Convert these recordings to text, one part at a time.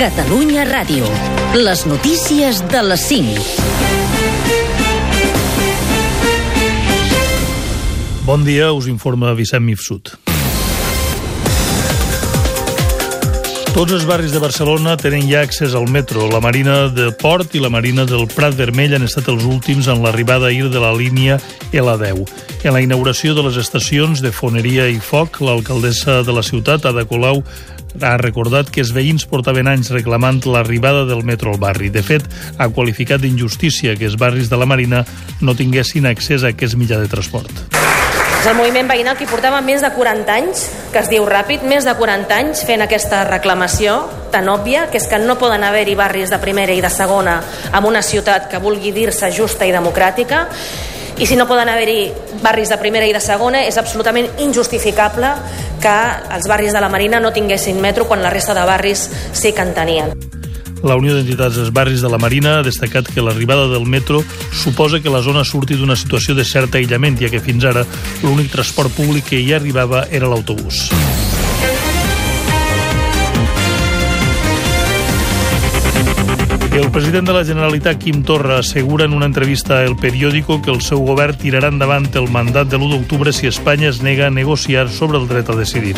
Catalunya Ràdio. Les notícies de les 5. Bon dia, us informa Vicent Mifsud. Tots els barris de Barcelona tenen ja accés al metro. La Marina de Port i la Marina del Prat Vermell han estat els últims en l'arribada ahir de la línia L10. En la inauguració de les estacions de Foneria i Foc, l'alcaldessa de la ciutat, Ada Colau, ha recordat que els veïns portaven anys reclamant l'arribada del metro al barri. De fet, ha qualificat d'injustícia que els barris de la Marina no tinguessin accés a aquest mitjà de transport. És el moviment veïnal que portava més de 40 anys, que es diu Ràpid, més de 40 anys fent aquesta reclamació tan òbvia, que és que no poden haver-hi barris de primera i de segona en una ciutat que vulgui dir-se justa i democràtica, i si no poden haver-hi barris de primera i de segona, és absolutament injustificable que els barris de la Marina no tinguessin metro quan la resta de barris sí que en tenien. La Unió d'Entitats dels Barris de la Marina ha destacat que l'arribada del metro suposa que la zona surti d'una situació de cert aïllament, ja que fins ara l'únic transport públic que hi arribava era l'autobús. El president de la Generalitat, Quim Torra, assegura en una entrevista a El Periódico que el seu govern tirarà endavant el mandat de l'1 d'octubre si Espanya es nega a negociar sobre el dret a decidir.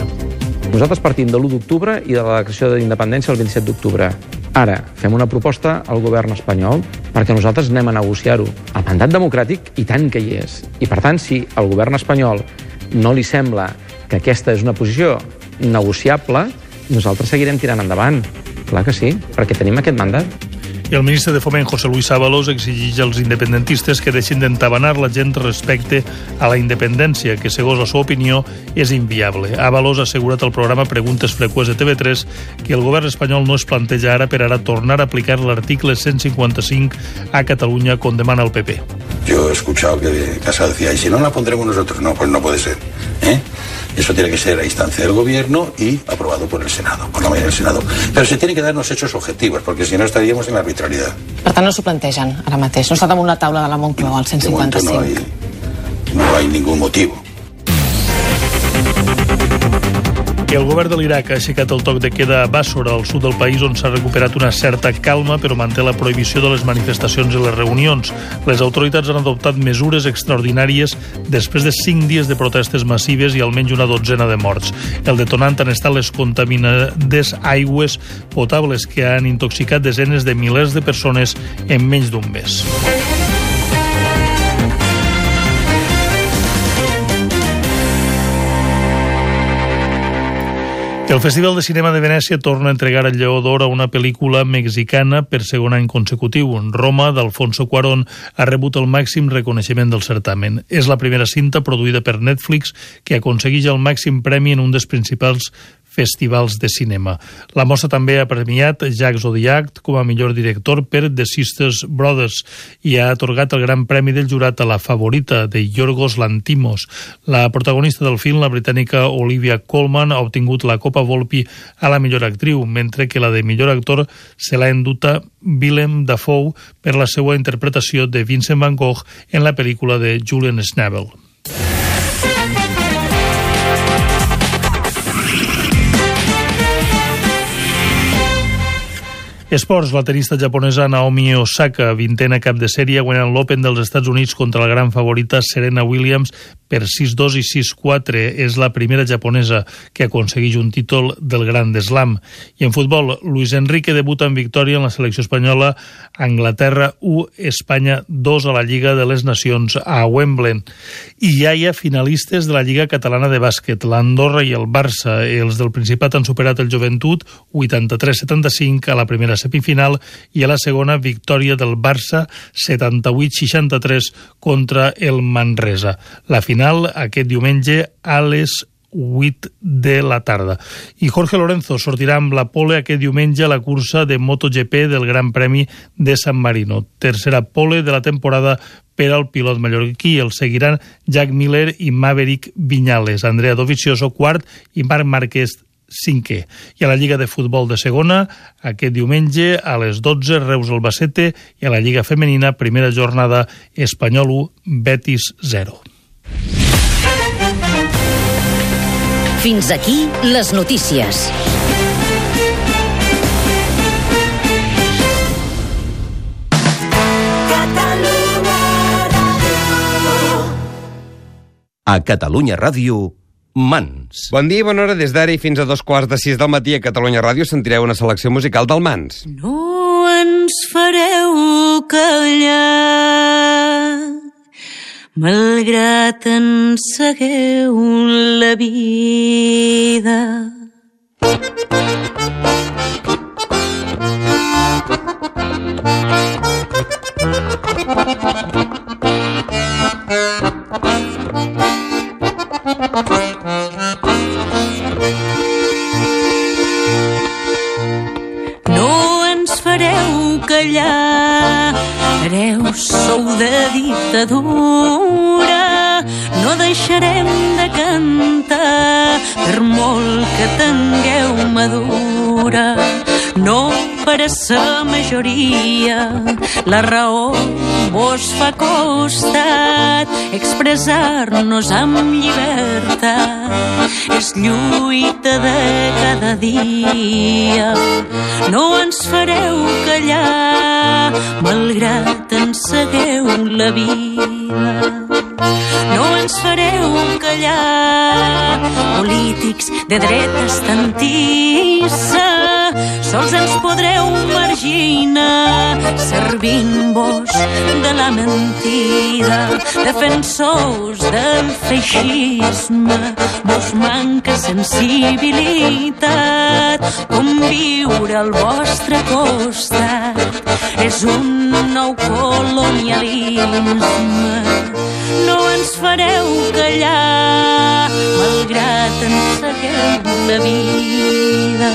Nosaltres partim de l'1 d'octubre i de la declaració d'independència el 27 d'octubre. Ara, fem una proposta al govern espanyol perquè nosaltres anem a negociar-ho. El mandat democràtic, i tant que hi és. I, per tant, si al govern espanyol no li sembla que aquesta és una posició negociable, nosaltres seguirem tirant endavant. Clar que sí, perquè tenim aquest mandat. I el ministre de Foment, José Luis Ábalos, exigeix als independentistes que deixin d'entabanar la gent respecte a la independència, que, segons la seva opinió, és inviable. Ábalos ha assegurat al programa Preguntes Freqüents de TV3 que el govern espanyol no es planteja ara per ara tornar a aplicar l'article 155 a Catalunya, com demana el PP. Yo he escuchado que Casado decía, y si no la pondremos nosotros, no, pues no puede ser. ¿eh? Eso tiene que ser a instancia del Gobierno y aprobado por el Senado, por la mayoría del Senado. Pero se tienen que darnos hechos objetivos, porque si no estaríamos en la arbitrariedad. Per tant, no s'ho plantegen ara mateix. No està damunt la taula de la Moncloa, momento 155. no hay, no hay ningún motivo. Que el govern de l'Iraq ha aixecat el toc de queda a Bàssora, al sud del país, on s'ha recuperat una certa calma, però manté la prohibició de les manifestacions i les reunions. Les autoritats han adoptat mesures extraordinàries després de cinc dies de protestes massives i almenys una dotzena de morts. El detonant han estat les contaminades aigües potables que han intoxicat desenes de milers de persones en menys d'un mes. El Festival de Cinema de Venècia torna a entregar el Lleó d'Or a una pel·lícula mexicana per segon any consecutiu. Roma, d'Alfonso Cuarón, ha rebut el màxim reconeixement del certamen. És la primera cinta produïda per Netflix que aconsegueix el màxim premi en un dels principals festivals de cinema. La mostra també ha premiat Jacques Zodiac com a millor director per The Sisters Brothers i ha atorgat el gran premi del jurat a la favorita de Yorgos Lantimos. La protagonista del film, la britànica Olivia Colman, ha obtingut la Copa Volpi a la millor actriu, mentre que la de millor actor se l'ha enduta Willem Dafoe per la seva interpretació de Vincent van Gogh en la pel·lícula de Julian Schnabel. Esports, la tenista japonesa Naomi Osaka, vintena cap de sèrie, guanyant l'Open dels Estats Units contra la gran favorita Serena Williams per 6-2 i 6-4. És la primera japonesa que aconsegueix un títol del Grand Slam. I en futbol, Luis Enrique debuta en victòria en la selecció espanyola Anglaterra 1, Espanya 2 a la Lliga de les Nacions a Wembley. I ja hi ha finalistes de la Lliga Catalana de Bàsquet. L'Andorra i el Barça, els del Principat han superat el Joventut 83-75 a la primera semifinal i a la segona victòria del Barça 78-63 contra el Manresa. La final aquest diumenge a les 8 de la tarda. I Jorge Lorenzo sortirà amb la pole aquest diumenge a la cursa de MotoGP del Gran Premi de San Marino. Tercera pole de la temporada per al pilot mallorquí. El seguiran Jack Miller i Maverick Viñales. Andrea Dovizioso, quart, i Marc Márquez, cinquè. I a la Lliga de Futbol de segona, aquest diumenge a les 12, Reus-Albacete, i a la Lliga Femenina, primera jornada, Espanyol 1, Betis 0. Fins aquí les notícies. A Catalunya Ràdio, Mans. Bon dia i bona hora. Des d'ara i fins a dos quarts de sis del matí a Catalunya Ràdio sentireu una selecció musical del Mans. No ens fareu callar, malgrat ens segueu la vida. No majoria la raó vos fa costat expressar-nos amb llibertat. És lluita de cada dia. No ens fareu callar malgrat ens segueu la vida. No ens fareu callar polítics de dreta estantissa sols ens podreu marginar servint-vos de la mentida defensors del feixisme. Vos manca sensibilitat conviure al vostre costat. És un nou colonialisme. No ens fareu callar malgrat ens segueu la vida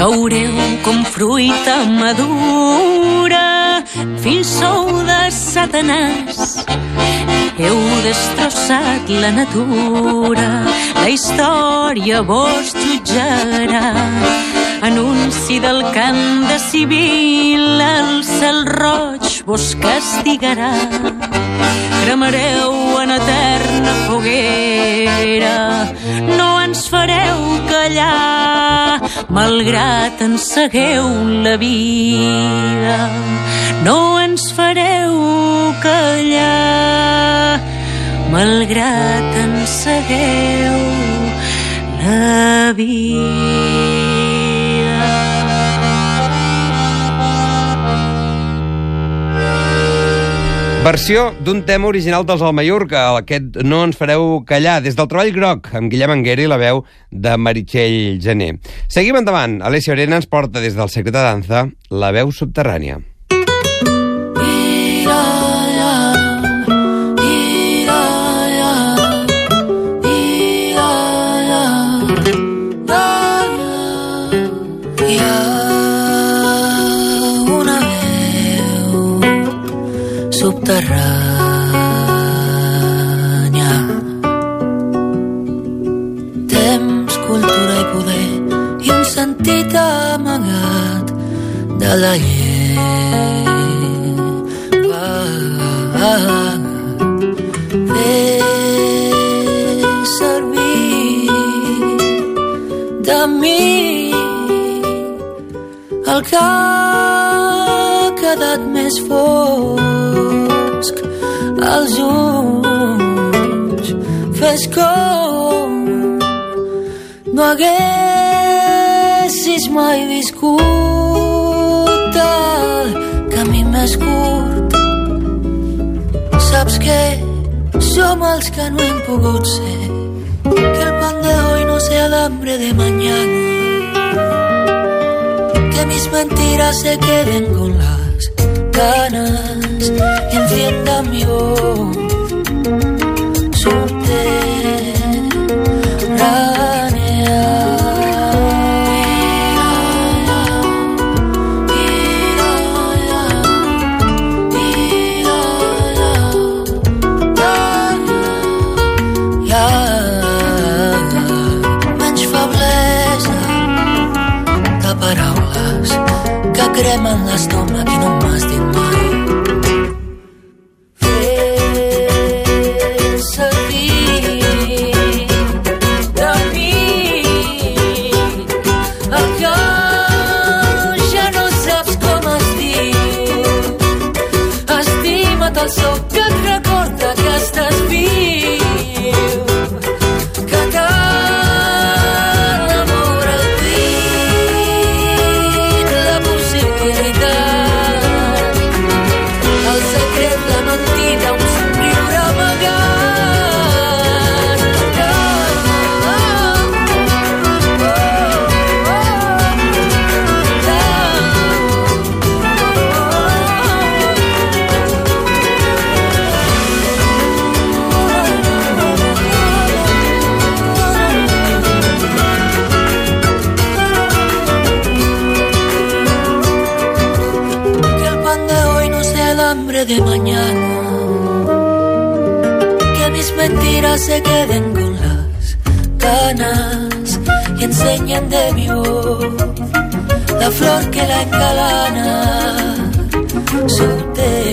caureu com fruita madura, fills sou de Satanàs. Heu destrossat la natura, la història vos jutjarà. Anunci del cant de civil, el cel roig vos castigarà. Cremareu en eterna foguera, no ens fareu callar, malgrat ens segueu la vida. No ens fareu callar, malgrat ens segueu la vida. Versió d'un tema original dels Almallorca, aquest No ens fareu callar, des del treball groc, amb Guillem Anguera i la veu de Meritxell Gené. Seguim endavant. Alessia Orena ens porta des del Secret de Danza la veu subterrània. Viscut el camí més curt. Saps que som els que no hem pogut ser que el pan de hoy no sea el hambre de mañana que mis mentiras se queden con las ganas. Y encienda mi voz de paraules que mentiras se queden con las ganas y enseñen de mi la flor que la encalana A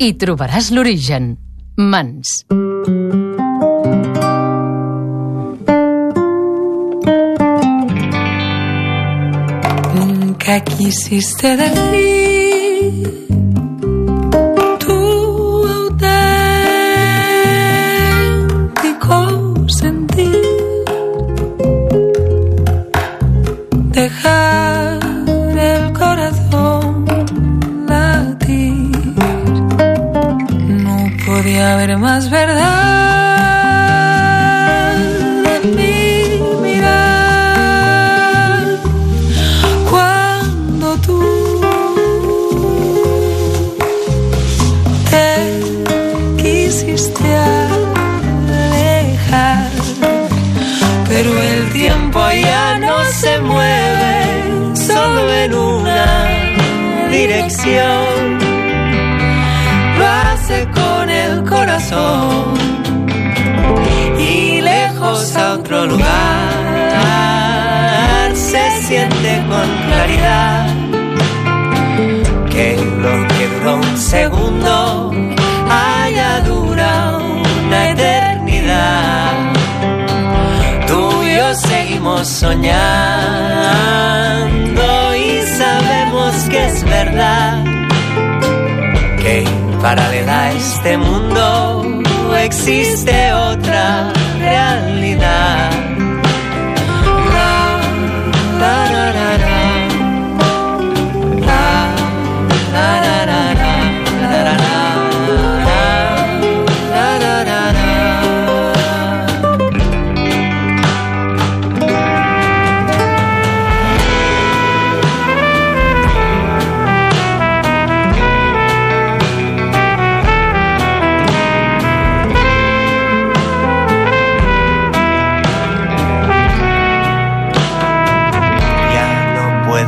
hi trobaràs l'origen. Mans. ¿Qué quisiste decir? Soñando y sabemos que es verdad que paralela a este mundo existe otra realidad.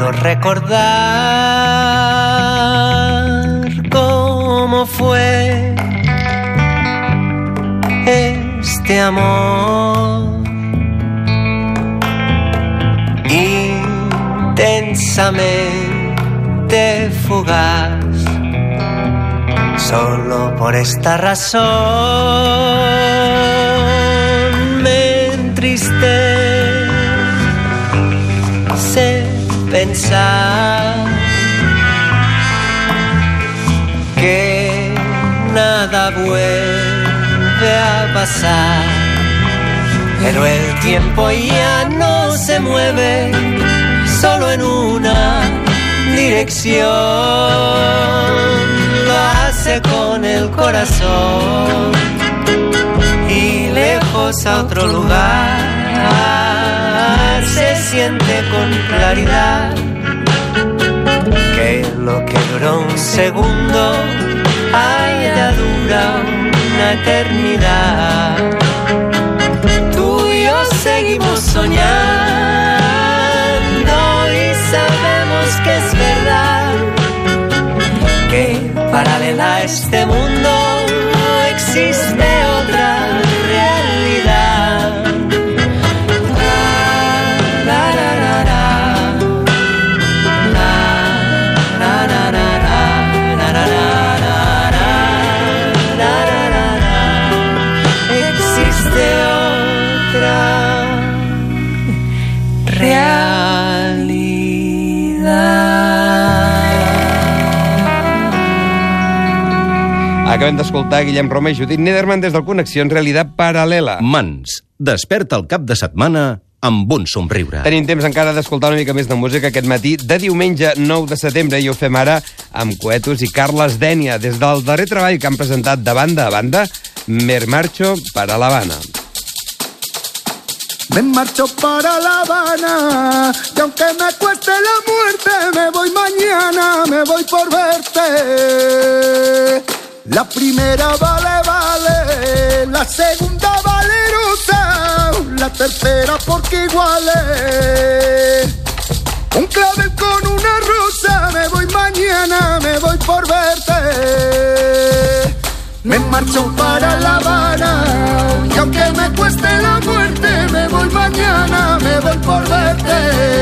Puedo recordar cómo fue este amor intensamente fugaz. Solo por esta razón me entristece pensar que nada vuelve a pasar. Pero el tiempo ya no se mueve solo en una dirección. Lo hace con el corazón y lejos a otro lugar se siente con claridad que lo que duró un segundo haya durado una eternidad. Tú y yo seguimos soñando y sabemos que es verdad que paralela a este mundo existe Acabem d'escoltar Guillem Roma i Judit Nederman des del Connexió en realitat paral·lela. Mans. Desperta el cap de setmana amb un somriure. Tenim temps encara d'escoltar una mica més de música aquest matí de diumenge 9 de setembre i ho fem ara amb Coetus i Carles Dènia des del darrer treball que han presentat de banda a banda Mer Marcho para La Habana. Me marcho para La Habana y aunque me cueste la muerte, me voy mañana, me voy por verte. La primera vale, vale, la segunda valerosa, la tercera porque iguale. Un clavel con una rosa, me voy mañana, me voy por verte. Me marcho para La Habana y aunque me cueste la muerte, me voy mañana, me voy por verte.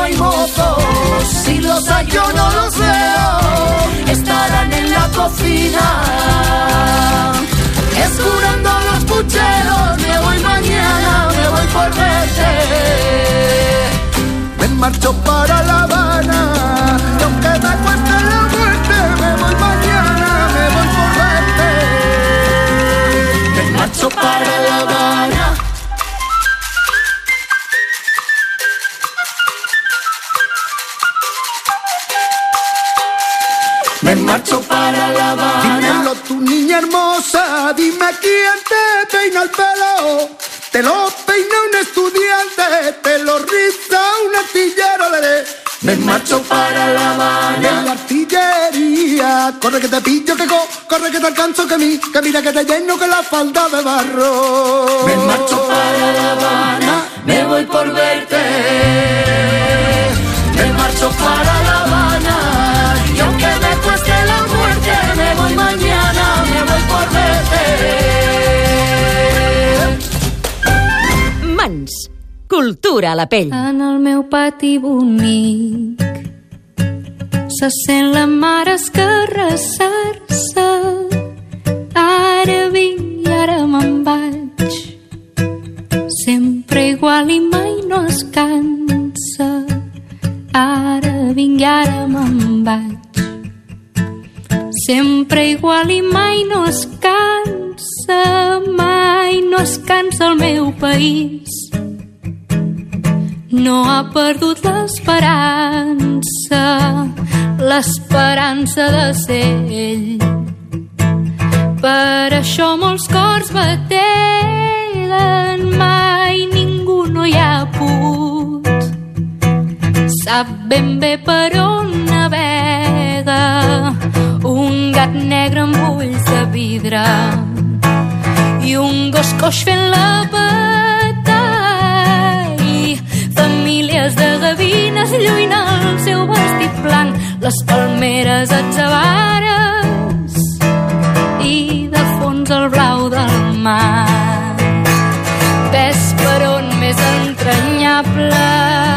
No hay mozos, si los hay yo no los veo, estarán en la cocina, escurando los pucheros, me voy mañana, me voy por verte. Me marcho para La Habana, el pelo. Te lo peina un estudiante, te lo riza un artillero. lere. Me marcho para La Habana. En la artillería, corre que te pillo, que co, corre que te alcanzo, que mi, que mira que te lleno que la falda de barro. Me marcho para La Habana, me voy por verte. Me marcho para La Habana Cultura a la pell. En el meu pati bonic se sent la mare escarrassar-se. Ara vinc i ara me'n vaig. Sempre igual i mai no es cansa. Ara vinc i ara me'n vaig. Sempre igual i mai no es cansa. Mai no es cansa el meu país. No ha perdut l'esperança, l'esperança de ser ell. Per això molts cors bategen, mai ningú no hi ha pogut. Sap ben bé per on navega un gat negre amb ulls de vidre i un gos coix fent la batall. Famílies de gavines lluint el seu vestit blanc, les palmeres atzabares i de fons el blau del mar. Ves per on més entranyable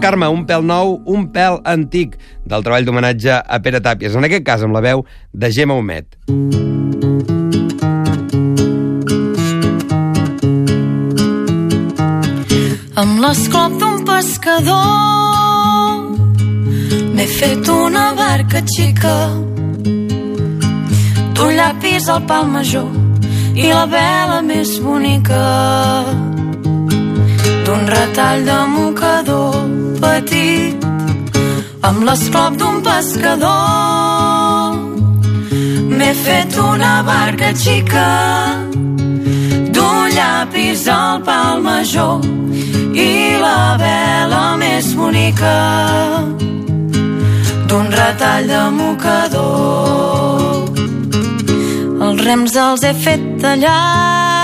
Carme, un pèl nou, un pèl antic, del treball d'homenatge a Pere Tàpies, en aquest cas amb la veu de Gemma Homet. Amb l'esclop d'un pescador m'he fet una barca xica. D'un llapis al pal major i la vela més bonica d'un retall de mocador petit amb l'esclop d'un pescador m'he fet una barca xica d'un llapis al pal major i la vela més bonica d'un retall de mocador. Els rems els he fet tallar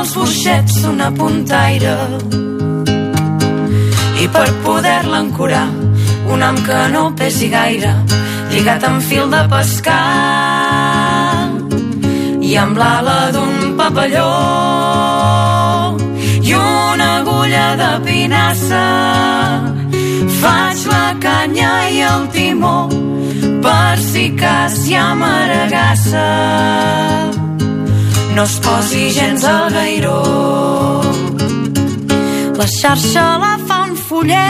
dels boixets d'una puntaire. I per poder-la ancorar un am que no pesi gaire lligat amb fil de pescar i amb l'ala d'un papalló i una agulla de pinassa. Faig la canya i el timó per si cas hi ha maragassa no es posi gens al gairó la xarxa la fa un follet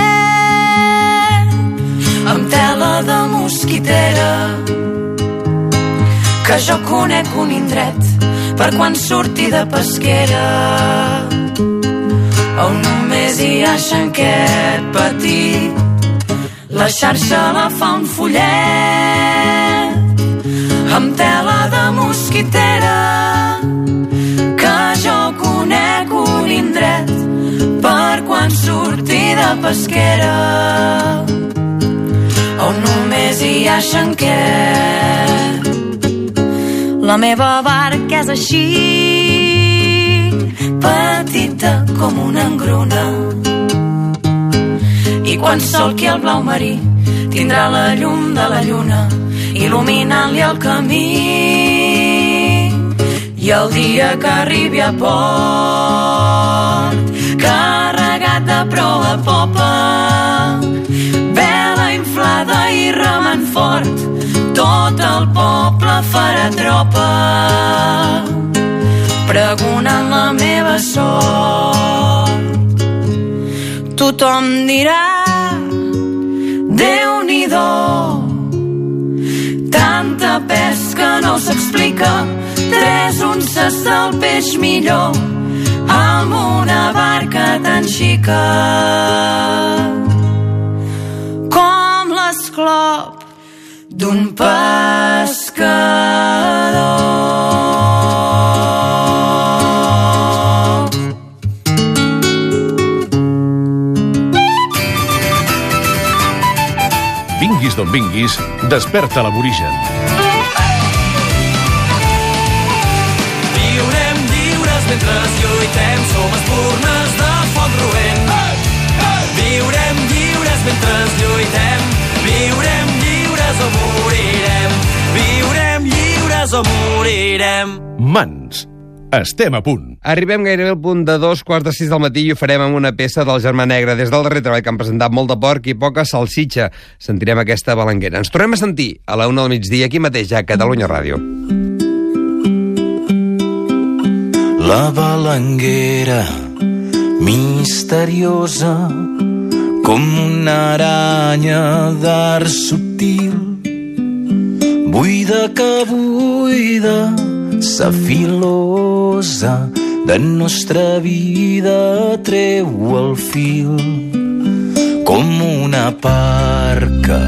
amb tela de mosquitera que jo conec un indret per quan surti de pesquera. On només hi ha xanquet petit la xarxa la fa un follet amb tela de mosquitera que jo conec un indret per quan surti de pesquera on només hi ha xanquet la meva barca és així, petita com una engruna. I quan solqui el blau marí, tindrà la llum de la lluna, il·luminant-li el camí. I el dia que arribi a port, carregat de proa a popa, vela inflada i remant fort, tot el poble farà tropa pregonant la meva sort. Tothom dirà tanta pesca no s'explica tres unces del peix millor amb una barca tan xica com l'esclop d'un pescador. Vinguis d'on vinguis, desperta l'aborigen. Lluitem, som espurnes de foc roent. Viurem lliures mentre lluitem, viurem lliures o morirem. Viurem lliures o morirem. Mans, estem a punt. Arribem gairebé al punt de dos quarts de sis del matí i ho farem amb una peça del Germà Negre. Des del darrer treball que han presentat molt de porc i poca salsitxa. Sentirem aquesta balanguera. Ens tornem a sentir a la una del migdia aquí mateix a Catalunya Ràdio. La balanguera misteriosa com una aranya d'art subtil buida que buida sa filosa de nostra vida treu el fil. Com una parca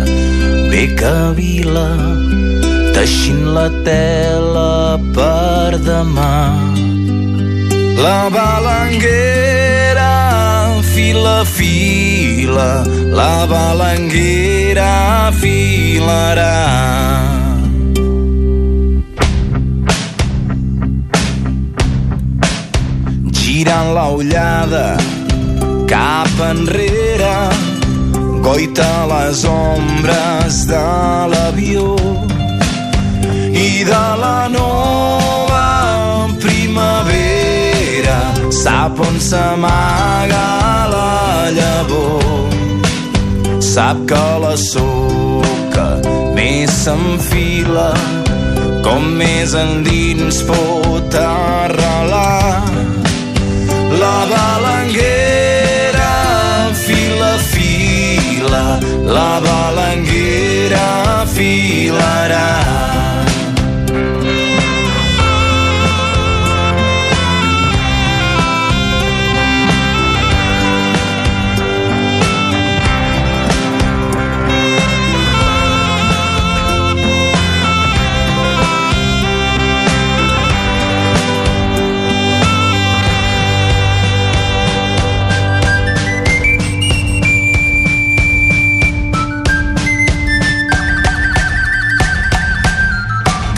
bé que vila teixint la tela per demà la balanguera fila fila. La balanguera filarà. Tirant la ullada cap enrere. Goita les ombres de l'avió. I de la nova primavera sap on s'amaga la llavor. Sap que la soca més s'enfila com més endins pot arrelar. La balanguera fila fila la balanguera filarà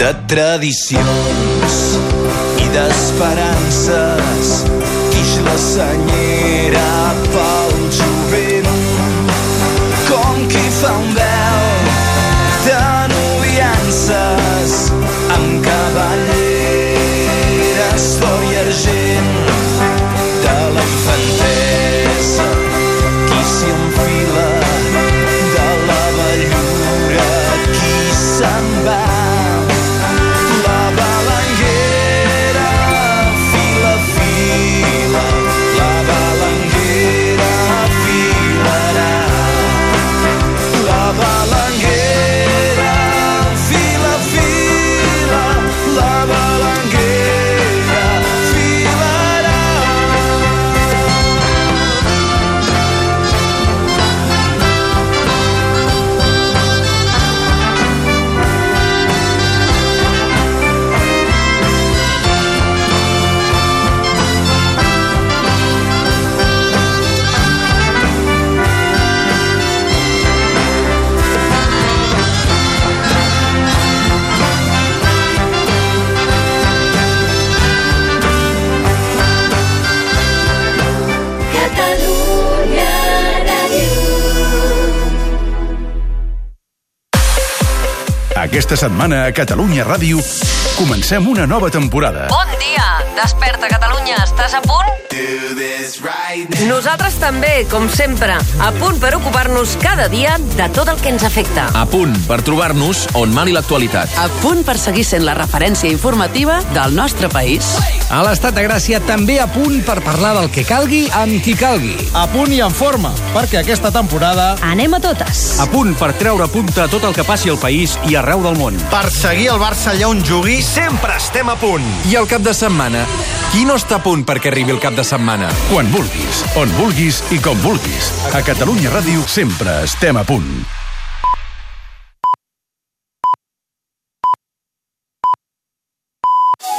de tradicions i d'esperances. Quix la senyera Aquesta setmana a Catalunya Ràdio comencem una nova temporada. Bon dia! Desperta, Catalunya. Estàs a punt? Nosaltres també, com sempre, a punt per ocupar-nos cada dia de tot el que ens afecta. A punt per trobar-nos on mani l'actualitat. A punt per seguir sent la referència informativa del nostre país. A l'Estat de Gràcia també a punt per parlar del que calgui amb qui calgui. A punt i en forma, perquè aquesta temporada... Anem a totes. A punt per treure punta a tot el que passi al país i arreu del món. Per seguir el Barça allà on jugui, sempre estem a punt. I el cap de setmana? Qui no està a punt perquè arribi el cap de setmana? Quan vulguis, on vulguis i com vulguis. A Catalunya Ràdio sempre estem a punt.